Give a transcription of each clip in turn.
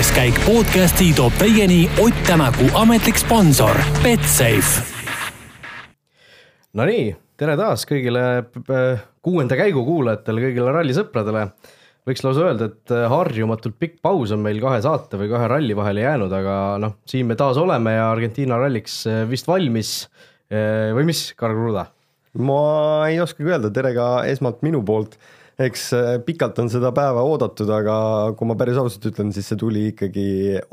külaskäik podcasti toob teieni Ott Tänaku ametlik sponsor Betsafe. Nonii, tere taas kõigile äh, kuuenda käigu kuulajatele, kõigile rallisõpradele. võiks lausa öelda, et äh, harjumatult pikk paus on meil kahe saate või kahe ralli vahele jäänud, aga noh, siin me taas oleme ja Argentiina ralliks äh, vist valmis. või mis, Karl Kruda? ma ei oskagi öelda, tere ka esmalt minu poolt eks äh, pikalt on seda päeva oodatud, aga kui ma päris ausalt ütlen, siis see tuli ikkagi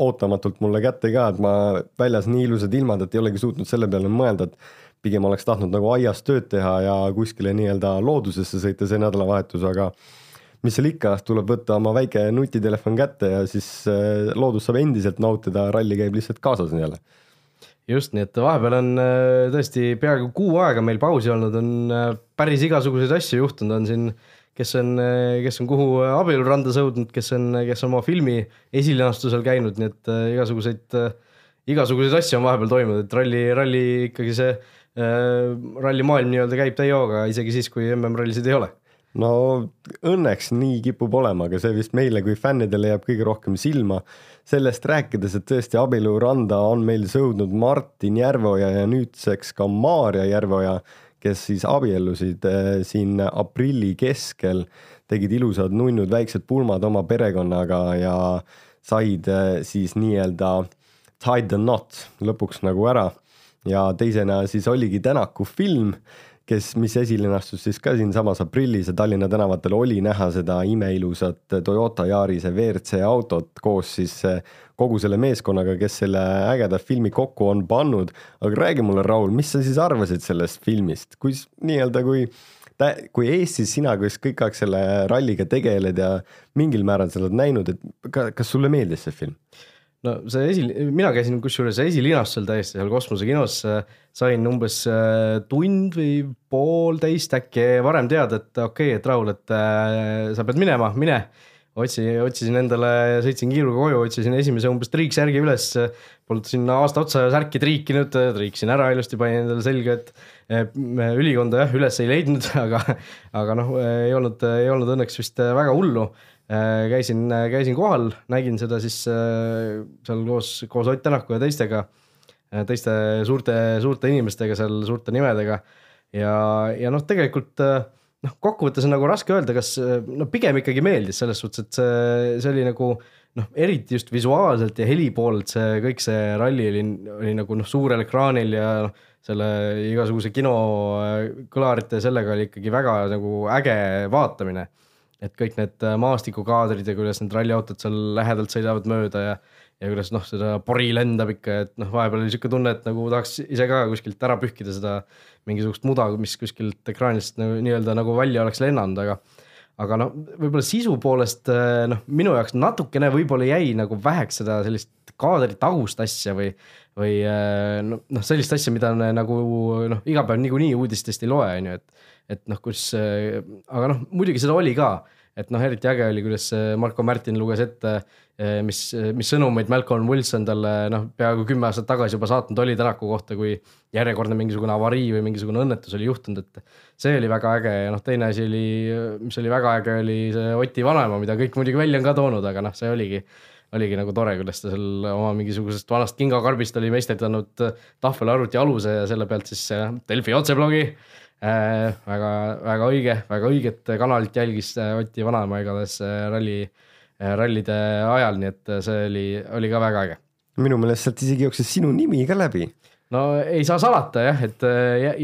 ootamatult mulle kätte ka, et ma väljas nii ilusad ilmad, et ei olegi suutnud selle peale mõelda, et pigem oleks tahtnud nagu aias tööd teha ja kuskile nii-öelda loodusesse sõita see nädalavahetus, aga mis seal ikka, tuleb võtta oma väike nutitelefon kätte ja siis äh, loodust saab endiselt nautida, ralli käib lihtsalt kaasas jälle. Just, nii et vahepeal on äh, tõesti peaaegu kuu aega meil pausi olnud, on päris igasuguseid asju juhtunud, on siin kes on, kes on kuhu abielurandas jõudnud, kes on, kes on oma filmi esilinastusel käinud, nii et äh, igasuguseid, äh, igasuguseid asju on vahepeal toimunud, et ralli, ralli ikkagi see äh, rallimaailm nii-öelda käib täie hooga, isegi siis, kui MM-rallisid ei ole no õnneks nii kipub olema, aga see vist meile kui fännidele jääb kõige rohkem silma. sellest rääkides, et tõesti abieluranda on meil sõudnud Martin Järveoja ja nüüdseks ka Maarja Järveoja kes siis abiellusid äh, siin aprilli keskel, tegid ilusad nunnud väiksed pulmad oma perekonnaga ja said äh, siis nii-öelda tied the knot lõpuks nagu ära. ja teisena siis oligi Tänaku film kes, mis esilinastus siis ka siinsamas aprillis ja Tallinna tänavatel oli näha seda imeilusat Toyota Yarise WRC autot koos siis eh, kogu selle meeskonnaga, kes selle ägeda filmi kokku on pannud. aga räägi mulle, Raul, mis sa siis arvasid sellest filmist, kui nii-öelda, kui kui Eestis sina, kes kõik aeg selle ralliga tegeled ja mingil määral sa oled näinud, et kas sulle meeldis see film? No see esi, mina käisin kusjuures esilinastusel täiesti seal kosmosekinos, sain umbes äh, tund või poolteist äkki varem teada, et okei okay,, et Raul, et äh, sa pead minema, mine. otsi, otsisin endale, sõitsin kiiruga koju, otsisin esimese umbes triiksärgi üles, polnud sinna aasta otsa särki triikinud, triiksin ära ilusti, panin endale selga, et äh, ülikonda jah, üles ei leidnud, aga, aga noh, ei olnud, ei olnud õnneks vist väga hullu käisin, äh, käisin kohal, nägin seda siis äh, seal koos, koos Ott Tänaku ja teistega, teiste suurte, suurte inimestega seal, suurte nimedega. ja, ja noh, tegelikult noh, kokkuvõttes on nagu raske öelda, kas no pigem ikkagi meeldis selles suhtes, et see, see oli nagu noh, eriti just visuaalselt ja heli poolelt see kõik see ralli oli, oli nagu noh, suurel ekraanil ja noh, selle igasuguse kino kõlarite ja sellega oli ikkagi väga nagu äge vaatamine et kõik need äh, maastikukaadrid ja kuidas need ralliautod seal lähedalt sõidavad mööda ja ja kuidas noh, seda pori lendab ikka, et noh, vahepeal oli sihuke tunne, et nagu tahaks ise ka kuskilt ära pühkida seda mingisugust muda, mis kuskilt ekraanist nagu nii-öelda nagu välja oleks lennanud, aga aga noh, võib-olla sisu poolest äh, noh, minu jaoks natukene võib-olla jäi nagu väheks seda sellist kaadri tagust asja või, või äh, noh, sellist asja, mida nagu noh, iga päev niikuinii uudistest ei loe, on ju, et et noh, kus, äh, aga noh, muidugi seda oli ka, et noh, eriti äge oli, kuidas Marko Märtin luges ette, äh, mis, mis sõnumeid Malcolm Wilson talle noh, peaaegu kümme aastat tagasi juba saatnud oli Tänaku kohta, kui järjekordne mingisugune avarii või mingisugune õnnetus oli juhtunud, et see oli väga äge ja noh, teine asi oli, mis oli väga äge, oli see Oti vanaema, mida kõik muidugi välja on ka toonud, aga noh, see oligi oligi nagu tore, kuidas ta seal oma mingisugusest vanast kingakarbist oli meisterdanud tahvelarvuti aluse ja selle pealt siis Delfi otseblogi äh,. väga, väga õige, väga õiget kanalit jälgis Oti vanaema igatahes ralli, äh, rallide ajal, nii et see oli, oli ka väga äge. minu meelest sealt isegi jooksis sinu nimi ka läbi. no ei saa salata jah, et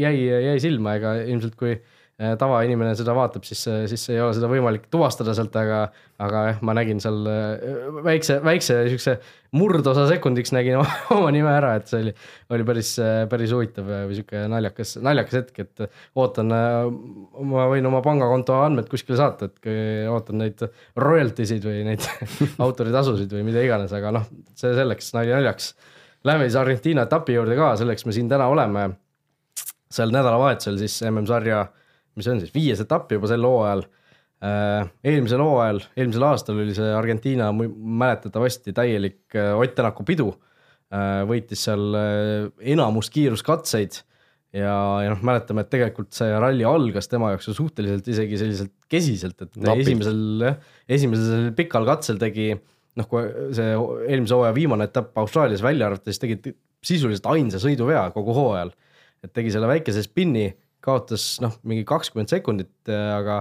jäi, jäi silma, ega ilmselt kui Äh, tavainimene seda vaatab, siis, siis ei ole seda võimalik tuvastada sealt, aga, aga jah, ma nägin seal äh, väikse, väikse siukse murdosa sekundiks nägin oma, oma nime ära, et see oli, oli päris, päris huvitav või sihuke naljakas, naljakas hetk, et ootan, ma võin oma pangakonto andmed kuskile saata, et ootan neid royalty sid või neid autoritasusid või mida iganes, aga noh, see selleks, nali naljaks. Läheme siis Argentiina etapi juurde ka, selleks me siin täna oleme. seal nädalavahetusel siis MM-sarja mis see on siis, viies etapp juba sel hooajal. Äh, eelmisel hooajal, eelmisel aastal oli see Argentiina mäletatavasti täielik äh, Ott Tänaku pidu. Äh, võitis seal enamus kiiruskatseid ja, ja noh, mäletame, et tegelikult see ralli algas tema jaoks ju suhteliselt isegi selliselt kesiselt, et Napilt. esimesel esimesel pikal katsel tegi noh, kui see eelmise hooaja viimane etapp Austraalias välja arvata, siis tegid sisuliselt ainsa sõiduvea kogu hooajal. et tegi selle väikese spinni, kaotas noh, mingi kakskümmend sekundit, aga,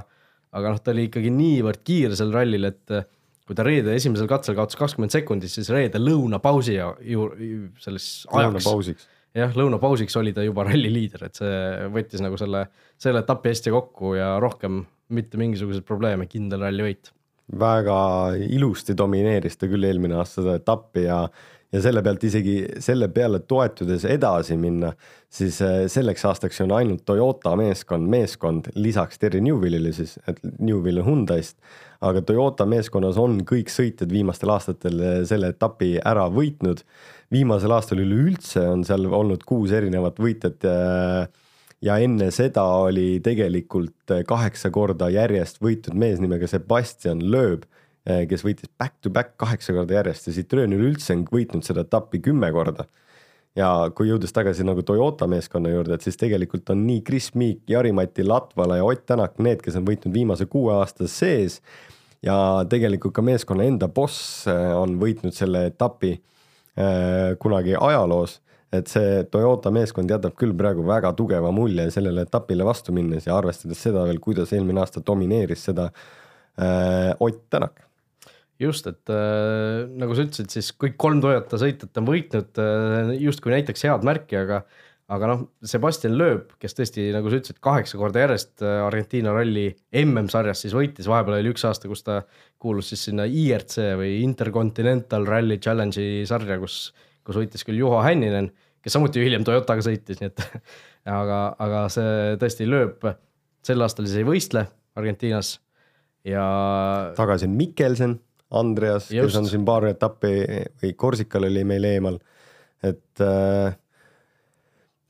aga noh, ta oli ikkagi niivõrd kiire sel rallil, et kui ta reede esimesel katsel kaotas kakskümmend sekundit, siis reede lõunapausi ju selles ajaks. jah, lõunapausiks oli ta juba ralli liider, et see võttis nagu selle, selle etapi hästi kokku ja rohkem mitte mingisuguseid probleeme, kindel rallivõit väga ilusti domineeris ta küll eelmine aasta seda etappi ja, ja selle pealt isegi selle peale toetudes edasi minna, siis äh, selleks aastaks on ainult Toyota meeskond, meeskond lisaks Terry Newville'ile siis, et Newville on Hyundai'st, aga Toyota meeskonnas on kõik sõitjad viimastel aastatel äh, selle etapi ära võitnud. viimasel aastal üleüldse on seal olnud kuus erinevat võitjat äh, ja enne seda oli tegelikult eh, kaheksa korda järjest võitnud mees nimega Sebastian Loeb, kes võitis back to back kaheksa korda järjest ja Citroen üleüldse on võitnud seda etappi kümme korda. ja kui jõudes tagasi nagu Toyota meeskonna juurde, et siis tegelikult on nii Chris Meek, Jari-Mati Latvala ja Ott Tänak need, kes on võitnud viimase kuue aasta sees. ja tegelikult ka meeskonna enda boss eh, on võitnud selle etapi kunagi ajaloos et see Toyota meeskond jätab küll praegu väga tugeva mulje sellele etapile vastu minnes ja arvestades seda veel, kuidas eelmine aasta domineeris seda äh, Ott Tänak just, et äh, nagu sa ütlesid, siis kõik kolm Toyota sõitjat on võitnud äh, justkui näiteks head märki, aga aga noh, Sebastian Loeb, kes tõesti, nagu sa ütlesid, kaheksa korda järjest äh, Argentiina ralli MM-sarjas siis võitis, vahepeal oli üks aasta, kus ta kuulus siis sinna IRC või Intercontinental Rally Challenge'i sarja, kus, kus võitis küll Juho Hänninen kes samuti hiljem Toyotaga sõitis, nii et aga, aga see tõesti lööb, sel aastal siis ei võistle Argentiinas ja. tagasi on Mikkelsen, Andreas, kes on siin paar etappi või Korsikal oli meil eemal, et äh,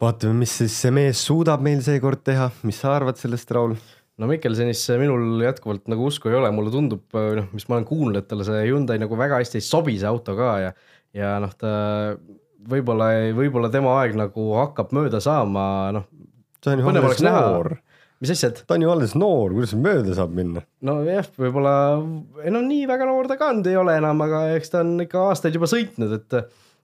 vaatame, mis siis see mees suudab meil seekord teha, mis sa arvad sellest, Raul? no Mikkelsenisse minul jätkuvalt nagu usku ei ole, mulle tundub, noh, mis ma olen kuulnud, et talle see Hyundai nagu väga hästi ei sobi, see auto ka ja, ja noh, ta võib-olla, võib-olla tema aeg nagu hakkab mööda saama, noh. ta on ju alles noor. Mis asjad? ta on ju alles noor, kuidas mööda saab minna? nojah, võib-olla, ei no nii väga noor ta ka nüüd ei ole enam, aga eks ta on ikka aastaid juba sõitnud, et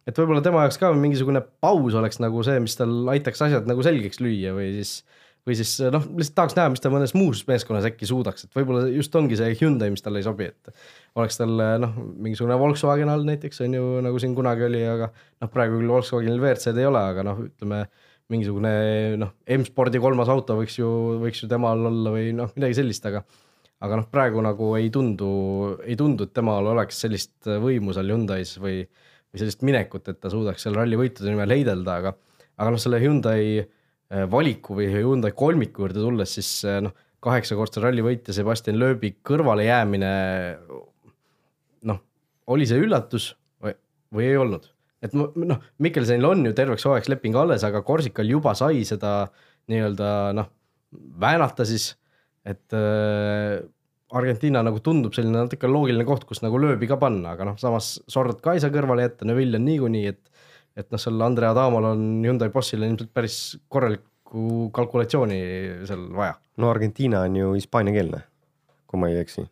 et võib-olla tema jaoks ka mingisugune paus oleks nagu see, mis tal aitaks asjad nagu selgeks lüüa või siis või siis noh, lihtsalt tahaks näha, mis ta mõnes muus meeskonnas äkki suudaks, et võib-olla just ongi see Hyundai, mis talle ei sobi, et oleks tal noh, mingisugune Volkswagen all näiteks on ju, nagu siin kunagi oli, aga noh, praegu küll Volkswagenil WRC-d ei ole, aga noh, ütleme mingisugune noh, M-spordi kolmas auto võiks ju, võiks ju temal olla või noh, midagi sellist, aga aga noh, praegu nagu ei tundu, ei tundu, et temal oleks sellist võimu seal Hyundai's või, või sellist minekut, et ta suudaks seal rallivõitude nimel heidelda, aga aga noh, selle Hyundai Äh, valiku või Hyundai kolmiku juurde tulles, siis äh, noh, kaheksakordse rallivõitja Sebastian Loebi kõrvalejäämine. noh, oli see üllatus või, või ei olnud, et noh, Mikkelsenil on ju terveks hooajaks leping alles, aga Korsikal juba sai seda nii-öelda noh, väänata siis, et äh, Argentiina nagu tundub selline natuke loogiline koht, kus nagu lööbi ka panna, aga noh, samas Sordot ka ei saa kõrvale jätta, Neville on niikuinii, et et noh, seal Andrea Adamol on Hyundai bossil ilmselt päris korralikku kalkulatsiooni seal vaja. no Argentiina on ju hispaaniakeelne, kui ma ei eksi.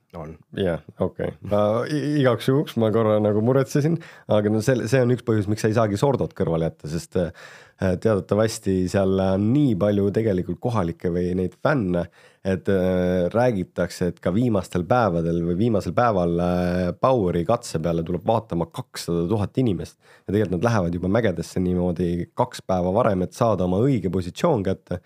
jah, okei okay., igaks juhuks ma korra nagu muretsesin, aga no see, see on üks põhjus, miks sa ei saagi Sordot kõrvale jätta, sest äh, teatavasti seal on nii palju tegelikult kohalikke või neid fänne et äh, räägitakse, et ka viimastel päevadel või viimasel päeval äh, Poweri katse peale tuleb vaatama kakssada tuhat inimest. ja tegelikult nad lähevad juba mägedesse niimoodi kaks päeva varem, et saada oma õige positsioon kätte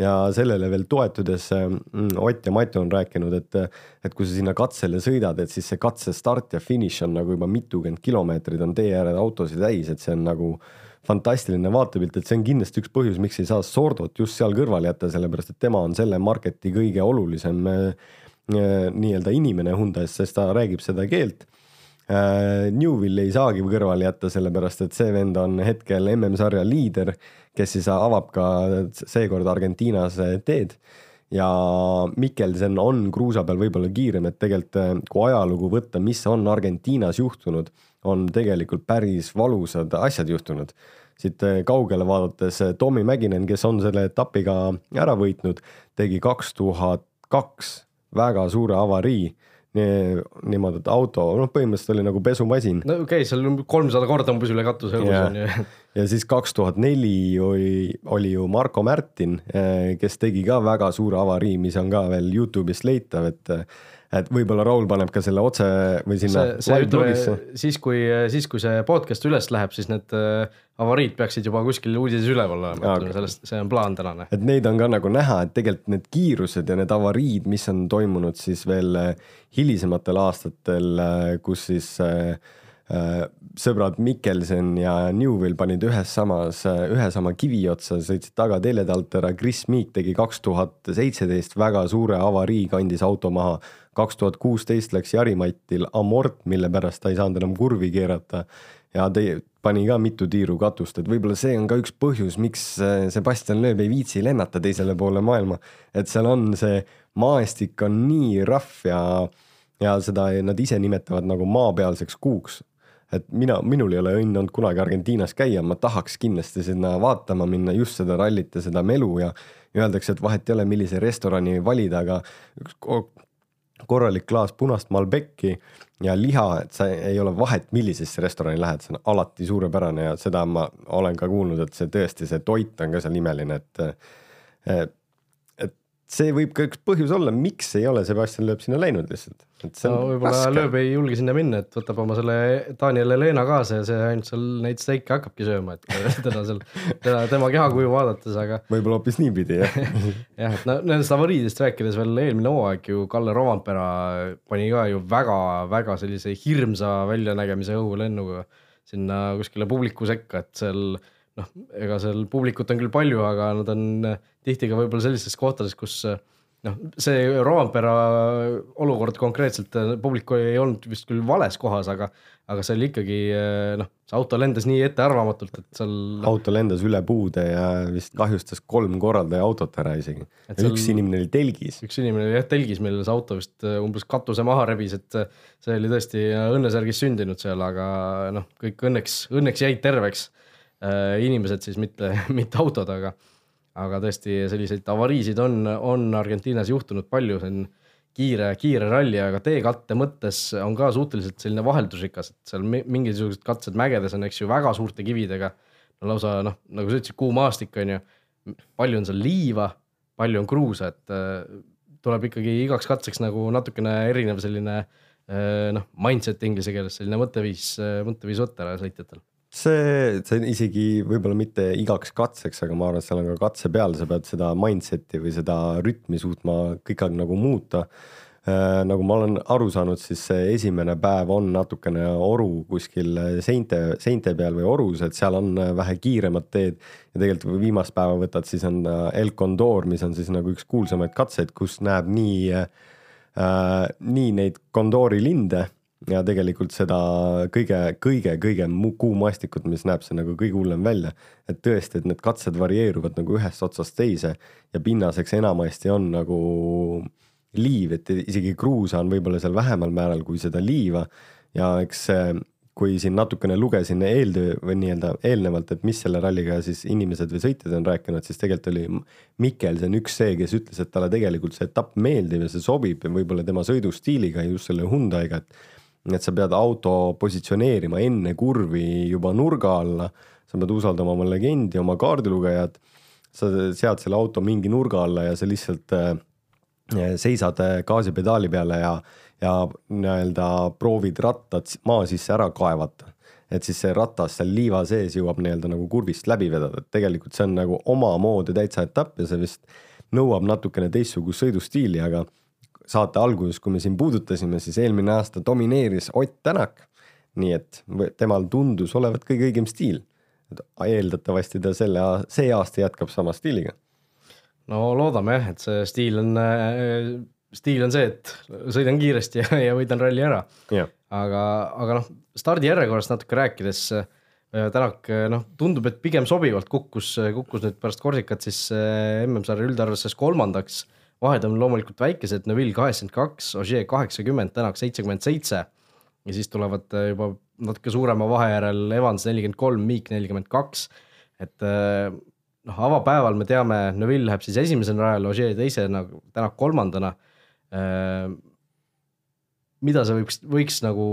ja sellele veel toetudes mm, Ott ja Matu on rääkinud, et, et kui sa sinna katsele sõidad, et siis see katse start ja finiš on nagu juba mitukümmend kilomeetrit on tee ääred autosid täis, et see on nagu äh, fantastiline vaatepilt, et see on kindlasti üks põhjus, miks ei saa Sordot just seal kõrvale jätta, sellepärast et tema on selle marketi kõige olulisem äh, äh, nii-öelda inimene Hyundai's, sest ta räägib seda keelt äh,. Newville ei saagi kõrvale jätta, sellepärast et see vend on hetkel MM-sarja liider, kes siis avab ka seekord Argentiinas teed ja Mikkelsen on kruusa peal võib-olla kiirem, et tegelikult äh, kui ajalugu võtta, mis on Argentiinas juhtunud on tegelikult päris valusad asjad juhtunud. siit eh, kaugele vaadates eh, Tommy Mäkinen, kes on selle etapiga ära võitnud, tegi kaks tuhat kaks väga suure avarii niimoodi, et auto, noh, põhimõtteliselt oli nagu pesumasin. no okei okay,, seal kolmsada korda umbes üle katuse õhus on ju. ja siis kaks tuhat neli oli, oli ju Marko Märtin, eh, kes tegi ka väga suure avarii, mis on ka veel Youtube'ist leitav, et et võib-olla Raul paneb ka selle otse või sinna see, see ütleme siis, kui, siis kui see podcast üles läheb, siis need äh, avariid peaksid juba kuskil uudises üleval olema, ütleme sellest, see on plaan tänane. et neid on ka nagu näha, et tegelikult need kiirused ja need avariid, mis on toimunud siis veel äh, hilisematel aastatel, äh, kus siis äh, sõbrad Mikkelsen ja Newvil panid ühes samas, ühe sama kivi otsa, sõitsid taga teljede alt ära, Chris Meek tegi kaks tuhat seitseteist väga suure avarii, kandis auto maha kaks tuhat kuusteist läks Jari-Matil amort, mille pärast ta ei saanud enam kurvi keerata ja te, pani ka mitu tiiru katust, et võib-olla see on ka üks põhjus, miks äh, Sebastian Loeb ei viitsi lennata teisele poole maailma. et seal on see maastik on nii rahv ja, ja seda nad ise nimetavad nagu maapealseks kuuks. Et mina, minul ei ole õnne olnud kunagi Argentiinas käia, ma tahaks kindlasti sinna vaatama minna, just seda rallit ja seda melu ja öeldakse, et vahet ei ole, millise restorani valida, aga üks korralik klaas punast Malbecki ja liha, et sa ei ole vahet, millisesse restorani lähed, see on alati suurepärane ja seda ma olen ka kuulnud, et see tõesti, see toit on ka seal imeline, et see võib ka üks põhjus olla, miks ei ole Sebastian Loeb sinna läinud lihtsalt. No võib-olla Loeb ei julge sinna minna, et võtab oma selle Daniel Helena kaasa ja see ainult seal neid steike hakkabki sööma, et teda seal, teda, tema kehakuju vaadates, aga. võib-olla hoopis niipidi jah jah, et no nendest avariidest rääkides veel eelmine hooaeg ju Kalle Rovampera pani ka ju väga-väga sellise hirmsa väljanägemise õhulennuga sinna kuskile publiku sekka, et seal noh, ega seal publikut on küll palju, aga nad on tihti ka võib-olla sellistes kohtades, kus noh, see Roampera olukord konkreetselt, publik ei olnud vist küll vales kohas, aga, aga see oli ikkagi noh, see auto lendas nii ettearvamatult, et seal. auto lendas üle puude ja vist kahjustas kolm korraldaja autot ära isegi. üks inimene oli telgis. üks inimene oli jah telgis, millel see auto vist umbes katuse maha rebis, et see oli tõesti õnnesärgis sündinud seal, aga noh, kõik õnneks, õnneks jäid terveks Äh, inimesed siis, mitte, mitte autod, aga, aga tõesti selliseid avariisid on, on Argentiinas juhtunud palju, see on kiire, kiire ralli, aga teekatte mõttes on ka suhteliselt selline vaheldusrikas, et seal mingisugused katsed mägedes on, eks ju, väga suurte kividega. no lausa noh, nagu sa ütlesid, kuum maastik on ju, palju on seal liiva, palju on kruusa, et äh, tuleb ikkagi igaks katseks nagu natukene erinev selline äh, noh, mindset inglise keeles, selline mõtteviis, mõtteviis võtta sõitjatel see, see isegi võib-olla mitte igaks katseks, aga ma arvan, et seal on ka katse peal, sa pead seda mindset'i või seda rütmi suutma kõik aeg nagu muuta äh,. nagu ma olen aru saanud, siis see esimene päev on natukene oru kuskil seinte, seinte peal või orus, et seal on vähe kiiremad teed. ja tegelikult kui viimast päeva võtad, siis on El Condor, mis on siis nagu üks kuulsamaid katseid, kus näeb nii äh,, nii neid Condori linde ja tegelikult seda kõige, kõige, kõige kuumastikut, mis näeb see nagu kõige hullem välja. et tõesti, et need katsed varieeruvad nagu ühest otsast teise ja pinnaseks enamasti on nagu liiv, et isegi kruusa on võib-olla seal vähemal määral kui seda liiva. ja eks kui siin natukene lugesin eeltöö või nii-öelda eelnevalt, et mis selle ralliga siis inimesed või sõitjad on rääkinud, siis tegelikult oli Mikkelsen üks see, kes ütles, et talle tegelikult see etapp meeldib ja see sobib ja võib-olla tema sõidustiiliga just selle Hyundai'ga, et et sa pead auto positsioneerima enne kurvi juba nurga alla, sa pead usaldama oma legendi, oma kaardilugejat, sa sead selle auto mingi nurga alla ja sa lihtsalt äh, seisad äh, gaasipedaali peale ja, ja nii-öelda proovid rattad maa sisse ära kaevata. et siis see ratas seal liiva sees jõuab nii-öelda nagu kurvist läbi vedada, et tegelikult see on nagu omamoodi täitsa etapp ja see vist nõuab natukene teistsugust sõidustiili, aga saate alguses, kui me siin puudutasime, siis eelmine aasta domineeris Ott Tänak. nii et temal tundus olevat kõige õigem stiil. eeldatavasti ta selle, see aasta jätkab sama stiiliga. no loodame jah, et see stiil on, stiil on see, et sõidan kiiresti ja, ja võidan ralli ära. aga, aga noh, stardijärjekorrast natuke rääkides Tänak noh, tundub, et pigem sobivalt kukkus, kukkus nüüd pärast Korsikat siis MM-sarja üldarvestuses kolmandaks vahed on loomulikult väikesed, Neville kaheksakümmend kaks, Ogier kaheksakümmend, Tänak seitsekümmend seitse. ja siis tulevad äh, juba natuke suurema vahe järel Evans nelikümmend kolm, Meek nelikümmend kaks. et äh, noh, avapäeval me teame, Neville läheb siis esimesena rajale, Ogier teisena, Tänak kolmandana. Äh, mida see võiks, võiks nagu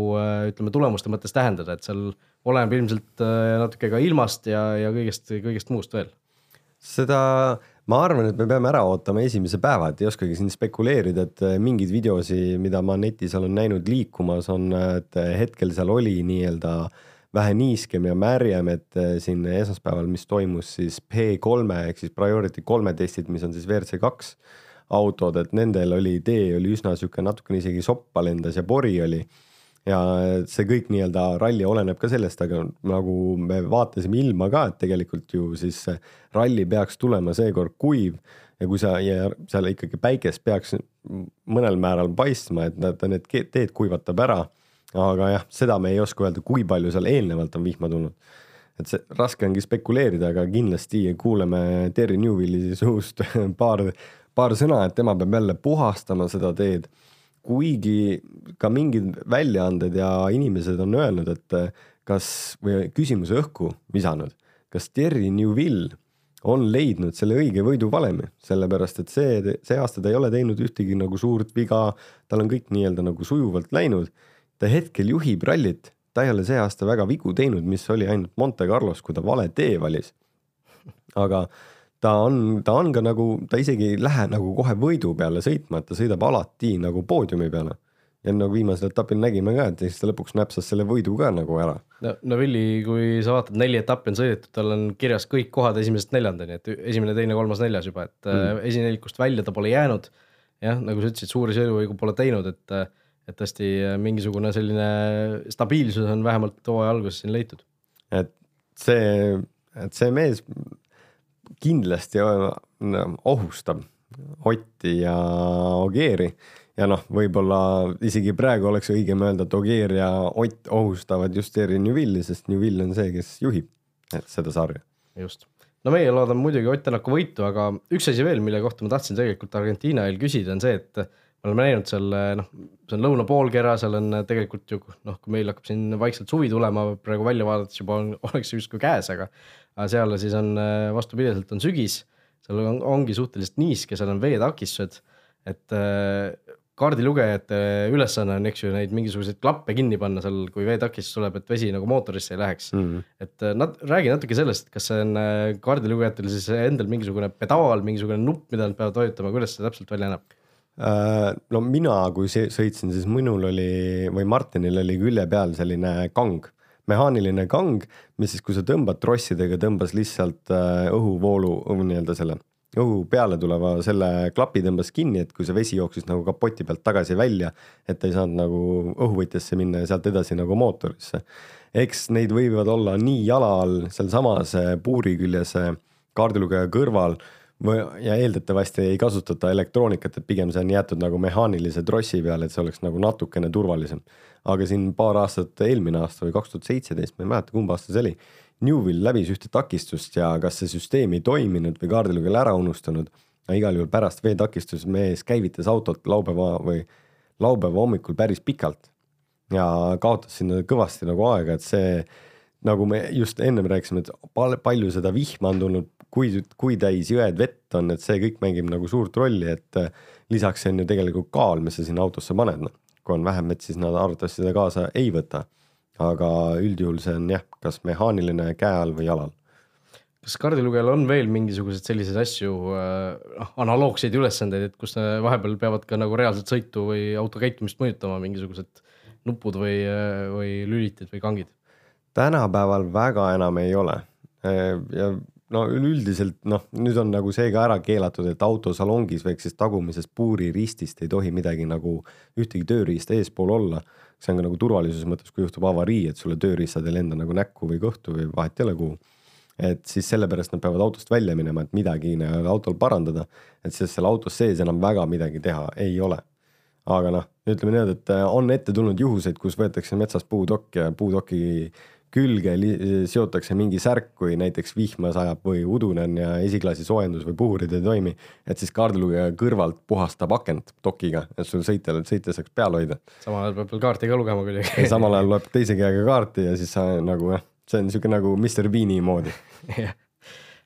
ütleme, tulemuste mõttes tähendada, et seal oleneb ilmselt natuke ka ilmast ja, ja kõigest, kõigest muust veel. seda ma arvan, et me peame ära ootama esimese päeva, et ei oskagi siin spekuleerida, et mingeid videosi, mida ma netis olen näinud liikumas, on, et hetkel seal oli nii-öelda äh, vähe niiskem ja märjem, et äh, siin esmaspäeval, mis toimus siis P3 ehk siis priority kolme testid, mis on siis WRC kaks autod, et nendel oli tee oli üsna sihuke natukene isegi soppa lendas ja pori oli. Ja see kõik nii-öelda ralli oleneb ka sellest, aga nagu me vaatasime ilma ka, et tegelikult ju siis ralli peaks tulema seekord kuiv ja kui sa ja seal ikkagi päikest peaks mõnel määral paistma, et ta need teed kuivatab ära aga jah, seda me ei oska öelda, kui palju seal eelnevalt on vihma tulnud. et see raske ongi spekuleerida, aga kindlasti kuuleme Terry Newvilli suust paar, paar sõna, et tema peab jälle puhastama seda teed. Kuigi ka mingid väljaanded ja inimesed on öelnud, et kas või küsimuse õhku visanud, kas Terry Newvill on leidnud selle õige võiduvalemi, sellepärast et see, see aasta ta ei ole teinud ühtegi nagu suurt viga, tal on kõik nii-öelda nagu sujuvalt läinud ta hetkel juhib rallit, ta ei ole see aasta väga vigu teinud, mis oli ainult Monte Carlos, kui ta vale tee valis. aga ta on, ta on ka nagu, ta isegi ei lähe nagu kohe võidu peale sõitma, et ta sõidab alati nagu poodiumi peale. ja nagu viimasel etapil nägime ka, et siis ta lõpuks näpsas selle võidu ka nagu ära. no, no Villi, kui sa vaatad, neli etappi on sõidetud, tal on kirjas kõik kohad esimesest neljandani, et esimene, teine, kolmas, neljas juba, et mm. esinelikust välja ta pole jäänud. jah, nagu sa ütlesid, suuri sõiduvigu pole teinud, et et tõesti äh, mingisugune selline stabiilsus on vähemalt hooaja alguses siin leitud. et see, et see mees kindlasti ohustab Otti ja Ogieri. Ja noh, võib-olla isegi praegu oleks õigem öelda, et Ogier ja Ott ohustavad just Terry Newvilli, sest Newvill on see, kes juhib seda sarja. just, no meie loodame muidugi Ott Tänaku võitu, aga üks asi veel, mille kohta ma tahtsin tegelikult Argentiina eel küsida, on see, et me oleme näinud seal noh, see on lõuna poolkera, seal on tegelikult ju noh, kui meil hakkab siin vaikselt suvi tulema, praegu välja vaadates juba on, oleks justkui käes, aga aga seal siis on vastupidiselt on sügis, seal on, ongi suhteliselt niiske, seal on veetakistused, et kaardilugejate ülesanne on, eks ju, neid mingisuguseid klappe kinni panna seal, kui veetakistus tuleb, et vesi nagu mootorisse ei läheks mm. -hmm. et nad, räägi natuke sellest, kas see on kaardilugejatel siis endal mingisugune pedaal, mingisugune nupp, mida nad peavad vajutama, kuidas see täpselt välja näeb? Äh, no mina, kui sõitsin, siis minul oli või Martinil oli külje peal selline kang, mehaaniline kang, mis siis, kui sa tõmbad trossidega, tõmbas lihtsalt äh, õhuvoolu nii-öelda selle õhu peale tuleva selle klapi tõmbas kinni, et kui see vesi jooksis nagu kapoti pealt tagasi välja, et ei saanud nagu õhuvõtjasse minna ja sealt edasi nagu mootorisse. eks neid võivad olla nii jala all, sealsamas puuri küljes kaardilugeja kõrval või, ja eeldatavasti ei kasutata elektroonikat, et pigem see on jäetud nagu mehaanilise trossi peale, et see oleks nagu natukene turvalisem. Aga siin paar aastat, eelmine aasta või kaks tuhat seitseteist, ma ei mäleta, kumb aasta see oli. Newvil läbis ühte takistust ja kas see süsteem ei toiminud või kaardilugejal ära unustanud. igal juhul pärast veetakistust mees käivitas autot laupäeva või laupäeva hommikul päris pikalt ja kaotas sinna kõvasti nagu aega, et see nagu me just ennem rääkisime, et palju seda vihma on tulnud kui, kui täis jõed vett on, et see kõik mängib nagu suurt rolli, et lisaks see on ju tegelikult kaal, mis sa sinna autosse paned, noh. Kui on vähem vett, siis nad arvatavasti seda kaasa ei võta. aga üldjuhul see on jah, kas mehaaniline käe all või jalal kas kaardilugejal on veel mingisuguseid selliseid asju äh,, noh, analoogseid ülesandeid, et kus vahepeal peavad ka nagu reaalselt sõitu või auto käitumist mõjutama mingisugused nupud või, äh, või lülitid või kangid? tänapäeval väga enam ei ole. Äh, ja no üleüldiselt noh, nüüd on nagu see ka ära keelatud, et autosalongis siis tagumises puuriristist ei tohi midagi nagu ühtegi tööriista eespool olla. see on ka nagu turvalisuse mõttes, kui juhtub avarii, et sulle tööriistad ei lenda nagu näkku või kõhtu või vahet ei ole kuhu. et siis sellepärast nad peavad autost välja minema, et midagi autol parandada, et siis seal autos sees enam väga midagi teha ei ole aga noh, ütleme niimoodi, et on ette tulnud juhuseid, kus võetakse metsas puutokk ja puutoki külge seotakse mingi särk, kui näiteks vihma sajab või udunen ja esiklaasi soojendus või puhurid ei toimi, et siis kaardilugeja kõrvalt puhastab akent dokiga, et sul sõitjal, sõitja saaks peal hoida. samal ajal peab veel kaarti ka lugema kuidagi. samal ajal loeb teise käega kaarti ja siis sa nagu jah, see on niisugune nagu Mr Bean'i moodi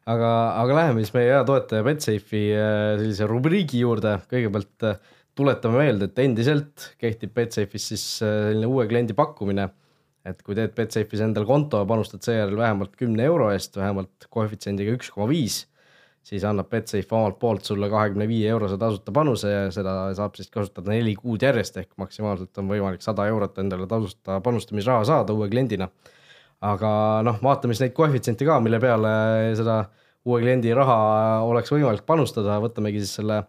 aga, aga läheme siis meie hea toetaja Betsafe'i äh, sellise rubriigi juurde, kõigepealt äh, tuletame meelde, et endiselt kehtib Betsafe'is siis äh, selline uue kliendi pakkumine, et kui teed Betsafe'is endale konto panustad seejärel vähemalt kümne euro eest, vähemalt koefitsiendiga üks koma viis, siis annab Betsafe omalt poolt sulle kahekümne viie eurose tasuta panuse ja seda saab siis kasutada neli kuud järjest, ehk maksimaalselt on võimalik sada eurot endale tasuta panustamisraha saada uue kliendina. aga noh, vaatame siis neid koefitsiente ka, mille peale seda uue kliendi raha oleks võimalik panustada, võtamegi siis selle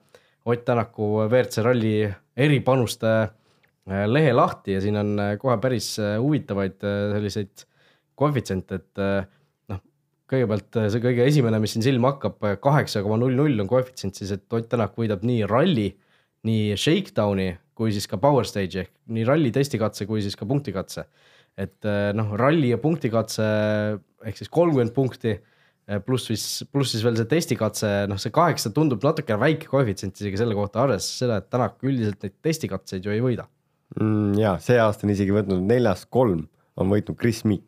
Ott Tänaku WRC ralli eripanuste lehe lahti ja siin on äh, kohe päris äh, huvitavaid selliseid koefitsiente, et noh, kõigepealt see kõige esimene, mis siin silma hakkab, kaheksa koma null null on koefitsient siis, et Ott Tänak võidab nii ralli, nii shakedowni kui siis ka power stage'i ehk nii ralli testikatse kui siis ka punktikatse. et noh, ralli ja punktikatse ehk siis kolmkümmend punkti Äh, pluss siis, pluss siis veel see testikatse, noh, see kaheksa tundub natuke väike koefitsient isegi selle kohta, arvestades seda, et Tänak üldiselt neid testikatseid ju ei võida mm,. ja see aasta on isegi võtnud neljast kolm, on võitnud Chris Meek.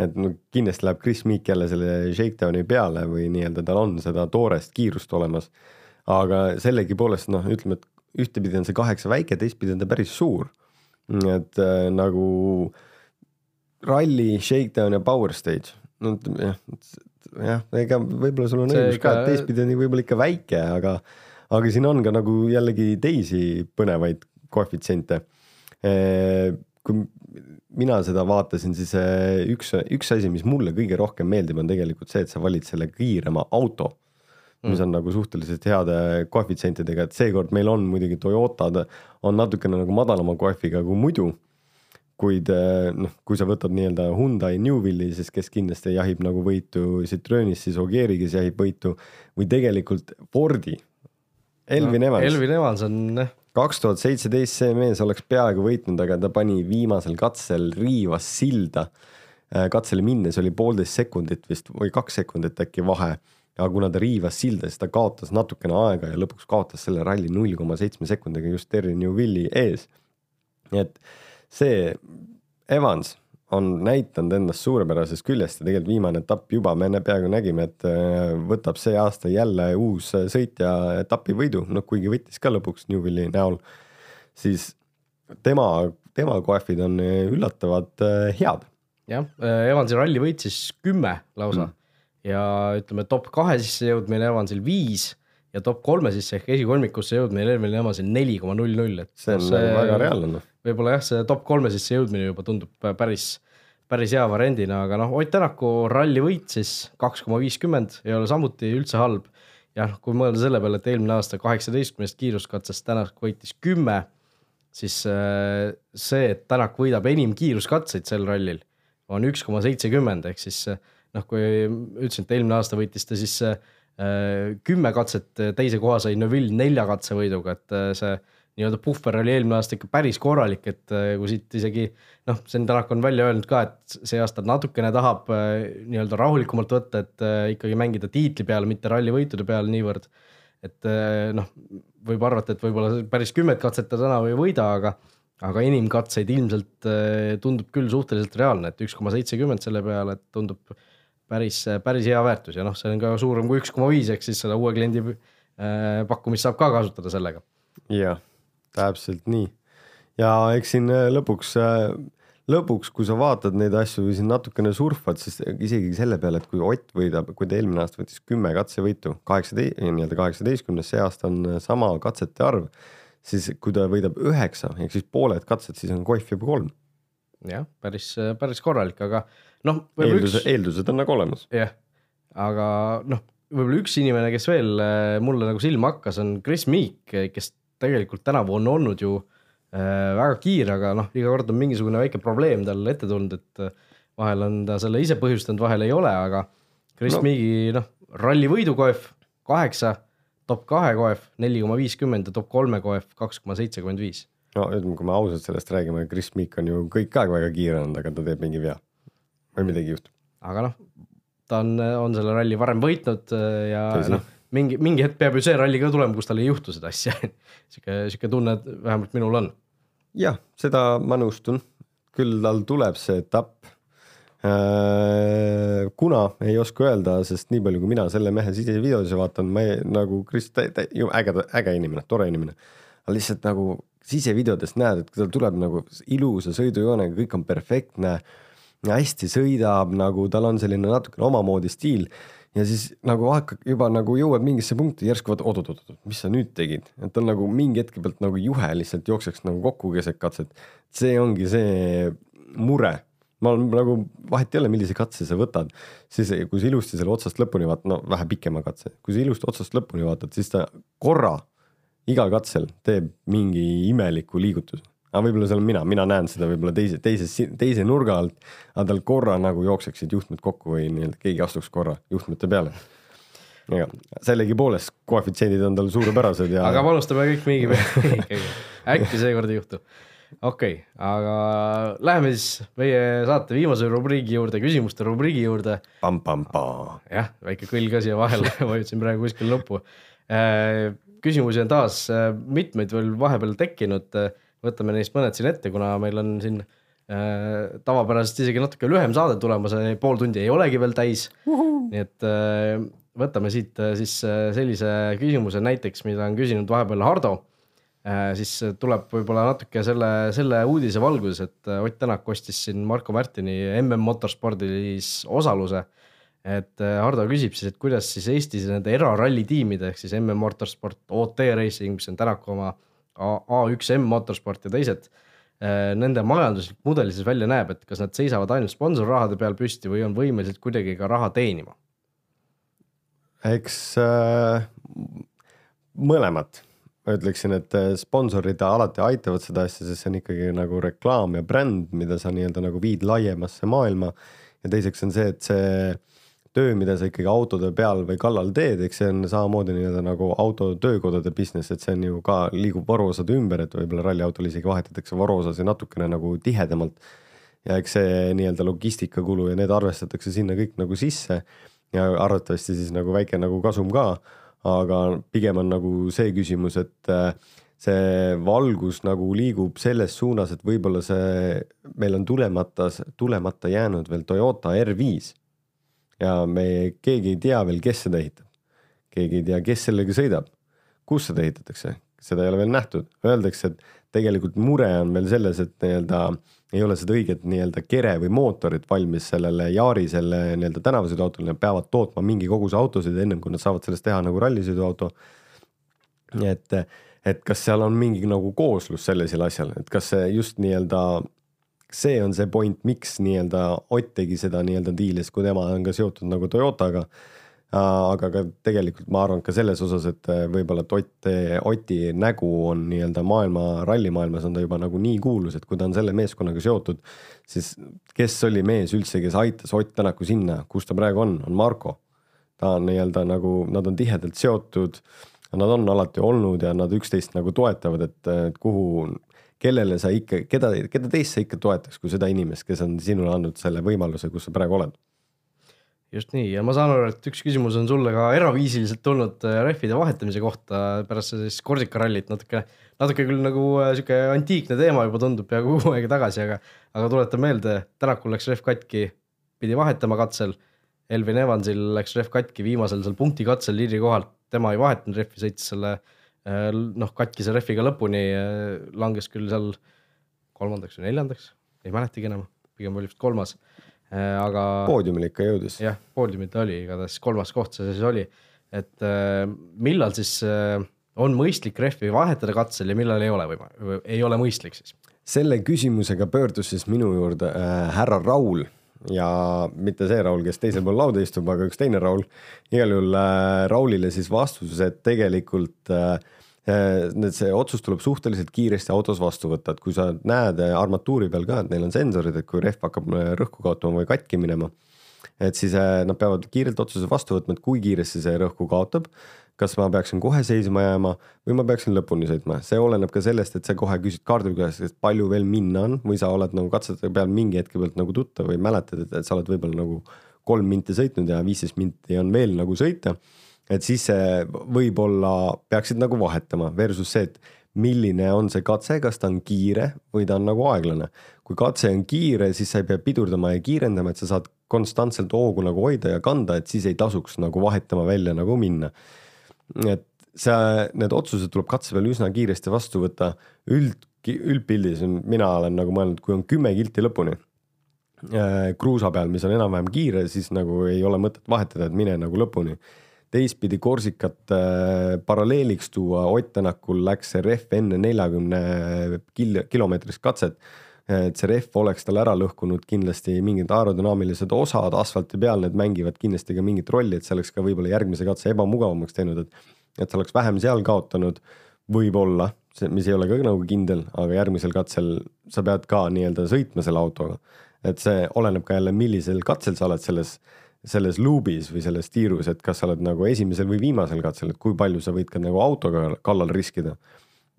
et no kindlasti läheb Chris Meek jälle selle shakedowni peale või nii-öelda tal on seda toorest kiirust olemas. aga sellegipoolest noh, ütleme, et ühtepidi on see kaheksa väike, teistpidi on ta päris suur. et äh, nagu ralli, shakedown ja power stage, no jah, jah, ega võib-olla sul on õigus ka, et teistpidi on võib-olla ikka väike, aga, aga siin on ka nagu jällegi teisi põnevaid koefitsiente. Kui mina seda vaatasin, siis üks, üks asi, mis mulle kõige rohkem meeldib, on tegelikult see, et sa valid selle kiirema auto mis mm. on nagu suhteliselt heade koefitsientidega, et seekord meil on muidugi Toyotad on natukene nagu madalama koefiga kui muidu kuid eh, noh, kui sa võtad nii-öelda Hyundai Newvilli, siis kes kindlasti jahib nagu võitu Citroenis, siis Ogieri, kes jahib võitu või tegelikult Fordi. Elvin no, Evans. Elvin Evans on jah. Kaks tuhat seitseteist see mees oleks peaaegu võitnud, aga ta pani viimasel katsel riivas silda. Eh, katsele minnes oli poolteist sekundit vist või kaks sekundit äkki vahe aga kuna ta riivas silda, siis ta kaotas natukene aega ja lõpuks kaotas selle ralli null koma seitsme sekundiga just Terry Newvilli ees. nii et see Evans on näidanud ennast suurepärasest küljest ja tegelikult viimane etapp juba me peaaegu nägime, et äh, võtab see aasta jälle uus sõitja etapivõidu, noh kuigi võttis ka lõpuks Newvilli näol, siis tema, tema koefid on üllatavalt äh, head. jah, Evansi ralli võitis kümme lausa mm. ja ütleme, top kahe sisse jõudmine Evansil viis ja top kolme sisse ehk esikolmikusse jõudmine Elvin Evansil neli koma null null, et see on see, väga reaalne noh võib-olla jah, see top kolme sisse jõudmine juba tundub päris, päris hea variandina, aga noh, Ott Tänaku ralli võit siis kaks koma viiskümmend ei ole samuti üldse halb. jah, kui mõelda selle peale, et eelmine aasta kaheksateistkümnest kiiruskatsest Tänak võitis kümme, siis äh, see, et Tänak võidab enim kiiruskatseid sel rallil, on üks koma seitsekümmend, ehk siis noh, kui ütlesin, et eelmine aasta võitis ta siis äh, kümme katset, teise koha sai Neville nelja katsevõiduga, et see nii-öelda puhver oli eelmine aasta ikka päris korralik, et äh, kui siit isegi noh, Sten Tänak on välja öelnud ka, et see aasta natukene tahab äh, nii-öelda rahulikumalt võtta, et äh, ikkagi mängida tiitli peale, mitte rallivõitude peale niivõrd. et noh, võib arvata, et võib-olla päris kümmet katset ta tänavu ei võida, aga aga enim katseid ilmselt tundub küll suhteliselt reaalne, et üks koma seitsekümmend selle peale, et tundub päris, päris hea väärtus ja noh, see on ka suurem kui üks koma viis, ehk siis seda uue kliendi pakkumist saab ka kasutada sellega. jah täpselt nii. ja eks siin äh, lõpuks, äh, lõpuks, kui sa vaatad neid asju või siin natukene surfad, siis isegi selle peale, et kui Ott võidab, kui ta eelmine aasta võttis kümme katsevõitu, kaheksateist, nii-öelda kaheksateistkümnes, see aasta on äh, sama katsete arv, siis kui ta võidab üheksa ehk siis pooled katsed, siis on koef juba kolm. jah, päris, päris korralik, aga noh. eeldused, eeldused on nagu olemas. jah, aga noh, võib-olla üks inimene, kes veel mulle nagu silma hakkas, on Chris Meek, kes tegelikult tänavu on olnud ju äh, väga kiire, aga noh, iga kord on mingisugune väike probleem tal ette tulnud, et äh, vahel on ta selle ise põhjustanud, vahel ei ole, aga Chris no. Meegi noh, ralli võidu koef kaheksa, top kahe koef neli koma viiskümmend ja top kolme koef kaks koma seitsekümmend viis. no ütleme, kui me ausalt sellest räägime, Chris Meek on ju kõik aeg väga kiire olnud, aga ta teeb mingi vea või midagi juhtub. aga noh, ta on, on selle ralli varem võitnud äh, ja noh mingi, mingi hetk peab ju see ralli ka tulema, kus tal ei juhtu seda asja sihuke, sihuke tunne, vähemalt minul on. jah, seda ma nõustun, küll tal tuleb see etapp. Äh, kuna ei oska öelda, sest nii palju, kui mina selle mehe sisevideosi vaatan, ma ei, nagu Kris, ju äge, äge inimene, tore inimene. lihtsalt nagu sisevideodest näed, et tal tuleb nagu ilusa sõidujoonega, kõik on perfektne, hästi sõidab, nagu tal on selline natukene omamoodi stiil. Ja siis nagu hakkad juba nagu jõuad mingisse punkti, järsku vaata oot-oot-oot, mis sa nüüd tegid, et on nagu mingi hetke pealt nagu juhe lihtsalt jookseks nagu kokku keset katset. see ongi see mure. Ma olen nagu, vahet ei ole, millise katse sa võtad, siis kui sa ilusti selle otsast lõpuni vaatad, no vähe pikema katse, kui sa ilusti otsast lõpuni vaatad, siis ta korra igal katsel teeb mingi imeliku liigutuse. Aga võib-olla see olen mina, mina näen seda võib-olla teise, teises, teise nurga alt, aga tal korra nagu jookseksid juhtmed kokku või nii-öelda keegi astuks korra juhtmete peale. ega sellegipoolest koefitsiendid on tal suurepärased ja. aga panustame kõik mingi peale äkki seekord ei juhtu okei okay,, aga läheme siis meie saate viimase rubriigi juurde, küsimuste rubriigi juurde. jah, väike kõll ka siia vahele vajutasin praegu kuskil nuppu. Äh, küsimusi on taas äh, mitmeid veel vahepeal tekkinud, võtame neist mõned siin ette, kuna meil on siin äh, tavapärasest isegi natuke lühem saade tulemas, pool tundi ei olegi veel täis. nii et võtame siit siis sellise küsimuse näiteks, mida on küsinud vahepeal Hardo Äh, siis tuleb võib-olla natuke selle, selle uudise valguses, et äh, Ott Tänak ostis siin Marko Märtini MM Motorspordis osaluse. et äh, Hardo küsib siis, et kuidas siis Eestis nende eraralli tiimide ehk siis MM Motorsport, OT Racing, mis on Tänaku oma A1M Motorsport ja teised. Nende majanduslik mudel siis välja näeb, et kas nad seisavad ainult sponsorrahade peal püsti või on võimelised kuidagi ka raha teenima? eks äh, mõlemat ma ütleksin, et äh, sponsorid alati aitavad seda asja, sest see on ikkagi nagu reklaam ja bränd, mida sa nii-öelda nagu viid laiemasse maailma. ja teiseks on see, et see töö, mida sa ikkagi autode peal või kallal teed, eks see on samamoodi nii-öelda nagu autotöökodade business, et see on ju ka, liigub varuosade ümber, et võib-olla ralliautol isegi vahetatakse varuosasid natukene nagu tihedamalt. ja eks see nii-öelda logistikakulu ja need arvestatakse sinna kõik nagu sisse ja arvatavasti siis nagu väike nagu kasum ka aga pigem on nagu see küsimus, et äh, see valgus nagu liigub selles suunas, et võib-olla see, meil on tulemata, tulemata jäänud veel Toyota R5. Ja me, keegi ei tea veel, kes seda ehitab. keegi ei tea, kes sellega sõidab, kus seda ehitatakse, seda ei ole veel nähtud, öeldakse, et tegelikult mure on veel selles, et nii-öelda ei ole seda õiget nii-öelda kere või mootorit valmis sellele Yarisele nii-öelda tänavasõiduautole, nad peavad tootma mingi koguse autosid ennem kui nad saavad sellest teha nagu rallisõiduauto. et, et kas seal on mingi nagu kooslus sellisel asjal, et kas see just nii-öelda see on see point, miks nii-öelda Ott tegi seda nii-öelda diili, sest kui tema on ka seotud nagu Toyotaga aga ka tegelikult ma arvan ka selles osas, et äh, võib-olla, et Ott, Oti nägu on nii-öelda maailma, rallimaailmas on ta juba nagu nii kuulus, et kui ta on selle meeskonnaga seotud, siis kes oli mees üldse, kes aitas Ott Tänaku sinna, kus ta praegu on, on Marko. ta on nii-öelda nagu, nad on tihedalt seotud, nad on alati olnud ja nad üksteist nagu toetavad, et, et kuhu, kellele sa ikka, keda, keda teist sa ikka toetaks, kui seda inimest, kes on sinule andnud selle võimaluse, kus sa praegu oled? Just nii. Ja ma saan aru, et üks küsimus on sulle ka eraviisiliselt tulnud äh, rehvide vahetamise kohta pärast seda siis Korsika rallit. Natuke, natuke küll nagu äh, sihuke antiikne teema juba tundub peaaegu kuu aega tagasi, aga, aga tuletan meelde, Tänakul läks rehv katki, pidi vahetama katsel. Elvin Evansil läks rehv katki viimasel seal punkti katsel liidri kohalt, tema ei vahetanud rehvi, sõitis selle äh, noh, katkise rehviga lõpuni, langes küll seal kolmandaks või neljandaks, ei mäletagi enam, pigem oli vist kolmas Äh, aga. poodiumile ikka jõudis. jah, poodiumil ta oli, igatahes kolmas koht see siis oli. et äh, millal siis äh, on mõistlik rehvi vahetada katsel ja millal ei ole või ei ole mõistlik siis? selle küsimusega pöördus siis minu juurde äh, härra Raul ja mitte see Raul, kes teisel pool lauda istub, aga üks teine Raul. igal juhul äh, Raulile siis vastus, et tegelikult äh, Need, see otsus tuleb suhteliselt kiiresti autos vastu võtta, et kui sa näed armatuuri peal ka, et neil on sensorid, et kui rehv hakkab äh, rõhku kaotama või katki minema, et siis äh, nad peavad kiirelt otsuse vastu võtma, et kui kiiresti see rõhku kaotab. Kas ma peaksin kohe seisma jääma või ma peaksin lõpuni sõitma, see oleneb ka sellest, et sa kohe küsid kaardi käest, et palju veel minna on või sa oled nagu katsete peal mingi hetke pealt nagu tuttav või mäletad, et sa oled võib-olla nagu kolm minti sõitnud ja viisteist minti on veel nagu sõita et siis see võib-olla peaksid nagu vahetama versus see, et milline on see katse, kas ta on kiire või ta on nagu aeglane. kui katse on kiire, siis sa ei pea pidurdama ja kiirendama, et sa saad konstantselt hoogu nagu hoida ja kanda, et siis ei tasuks nagu vahetama välja nagu minna. Et see, need otsused tuleb katse peal üsna kiiresti vastu võtta. üld, üldpildis on, mina olen nagu mõelnud, kui on kümme kilti lõpuni äh, kruusa peal, mis on enam-vähem kiire, siis nagu ei ole mõtet vahetada, et mine nagu lõpuni. teistpidi Korsikat äh, paralleeliks tuua, Ott Tänakul läks see rehv enne neljakümne kil-, kilomeetrist katset et see rehv oleks tal ära lõhkunud kindlasti mingid aerodünaamilised osad asfalti peal, need mängivad kindlasti ka mingit rolli, et see oleks ka võib-olla järgmise katse ebamugavamaks teinud, et et sa oleks vähem seal kaotanud, võib-olla, see, mis ei ole ka nagu kindel, aga järgmisel katsel sa pead ka nii-öelda sõitma selle autoga. et see oleneb ka jälle, millisel katsel sa oled selles, selles luubis või selles tiirus, et kas sa oled nagu esimesel või viimasel katsel, et kui palju sa võid ka nagu autoga kallal riskida.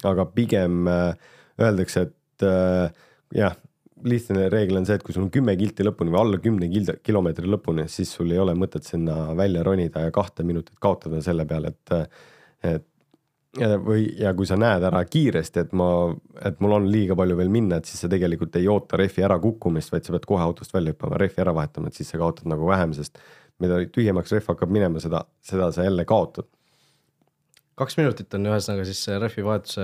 aga pigem äh, öeldakse, et äh, jah, lihtne reegel on see, et kui sul on kümme kilti lõpuni või alla kümne kilomeetri lõpuni, siis sul ei ole mõtet sinna välja ronida ja kahte minutit kaotada selle peale, et, et või, ja kui sa näed ära kiiresti, et ma, et mul on liiga palju veel minna, et siis sa tegelikult ei oota rehvi ärakukkumist, vaid sa pead kohe autost välja hüppama, rehvi ära vahetama, et siis sa kaotad nagu vähem, sest mida tühjemaks rehv hakkab minema, seda, seda sa jälle kaotad kaks minutit on ühesõnaga siis see rehvi vahetuse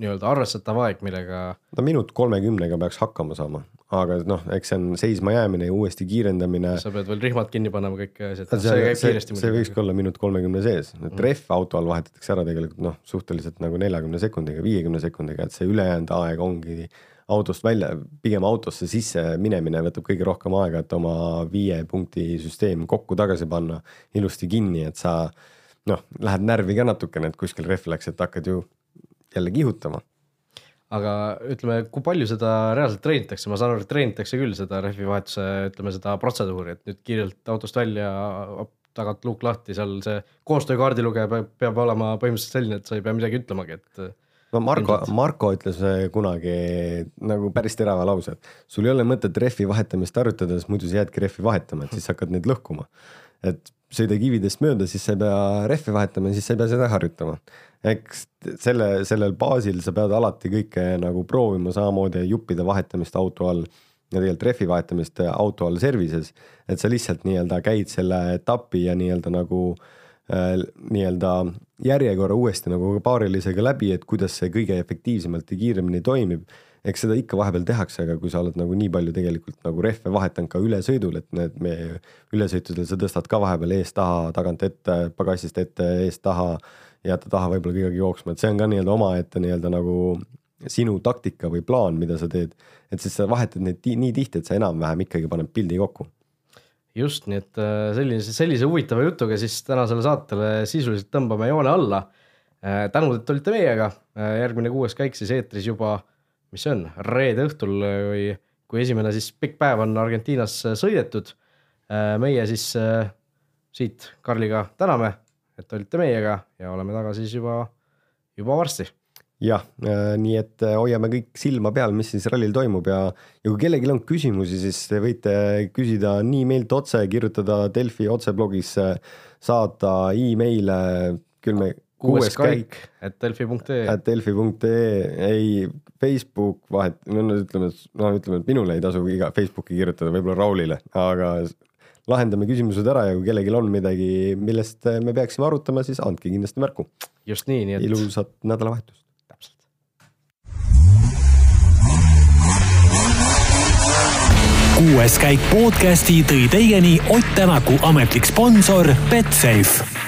nii-öelda arvestatav aeg, millega. no minut kolmekümnega peaks hakkama saama, aga noh, eks see on seisma jäämine ja uuesti kiirendamine. sa pead veel rihmad kinni panema, kõik asjad. see, see, see, see võikski olla minut kolmekümne sees, et mm. rehv auto all vahetatakse ära tegelikult noh, suhteliselt nagu neljakümne sekundiga, viiekümne sekundiga, et see ülejäänud aeg ongi autost välja, pigem autosse sisse minemine võtab kõige rohkem aega, et oma viie punkti süsteem kokku tagasi panna ilusti kinni, et sa noh, lähed närvi ka natukene, et kuskil rehv läks, et hakkad ju jälle kihutama. aga ütleme, kui palju seda reaalselt treenitakse, ma saan aru, et treenitakse küll seda rehvi vahetuse, ütleme seda protseduuri, et nüüd kiirelt autost välja, tagant luuk lahti, seal see koostöökaardilugeja peab, peab olema põhimõtteliselt selline, et sa ei pea midagi ütlemagi, et no Marko, Marko ütles kunagi nagu päris terava lause, et sul ei ole mõtet rehvi vahetamist arutada, sest muidu sa jäädki rehvi vahetama, et siis hakkad neid lõhkuma. et sõida kividest mööda, siis sa ei pea rehvi vahetama, siis sa ei pea seda harjutama. eks selle, sellel baasil sa pead alati kõike nagu proovima, samamoodi juppide vahetamist auto all ja tegelikult rehvi vahetamist auto all service'is, et sa lihtsalt nii-öelda käid selle etapi ja nii-öelda nagu äh, nii-öelda järjekorra uuesti nagu paarilisega läbi, et kuidas see kõige efektiivsemalt ja kiiremini toimib eks seda ikka vahepeal tehakse, aga kui sa oled nagu nii palju tegelikult nagu rehve vahetanud ka ülesõidul, et need me ülesõitudel sa tõstad ka vahepeal eest-taha, tagant ette, pagasist ette, eest-taha, jätta taha võib-olla kõigega jooksma, et see on ka nii-öelda omaette nii-öelda nagu sinu taktika või plaan, mida sa teed. et siis sa vahetad neid nii tihti, et sa enam-vähem ikkagi paned pildi kokku just, nii et äh, sellise, sellise huvitava jutuga siis tänasele saatele sisuliselt tõmbame joone alla. Äh, tänud, et olite meiega, äh, järgmine kuues käik siis eetris juba mis see on, reede õhtul või kui esimene siis pikk päev on Argentiinas sõidetud. Äh, meie siis äh, siit Karliga täname, et olite meiega ja oleme tagasi siis juba, juba varsti jah, äh, nii et hoiame kõik silma peal, mis siis rallil toimub ja, ja kui kellelgi on küsimusi, siis te võite küsida nii meilt otse, kirjutada Delfi otseblogis, saata email'e, küll me kuues käik, et delfi.ee. et delfi.ee, ei Facebook vahet, no ütleme, et no ütleme, et minule ei tasu iga Facebooki kirjutada, võib-olla Raulile, aga lahendame küsimused ära ja kui kellelgi on midagi, millest me peaksime arutama, siis andke kindlasti märku. just nii, nii et. ilusat nädalavahetust. täpselt. kuues käik podcasti tõi teieni Ott Tänaku ametlik sponsor Betsafe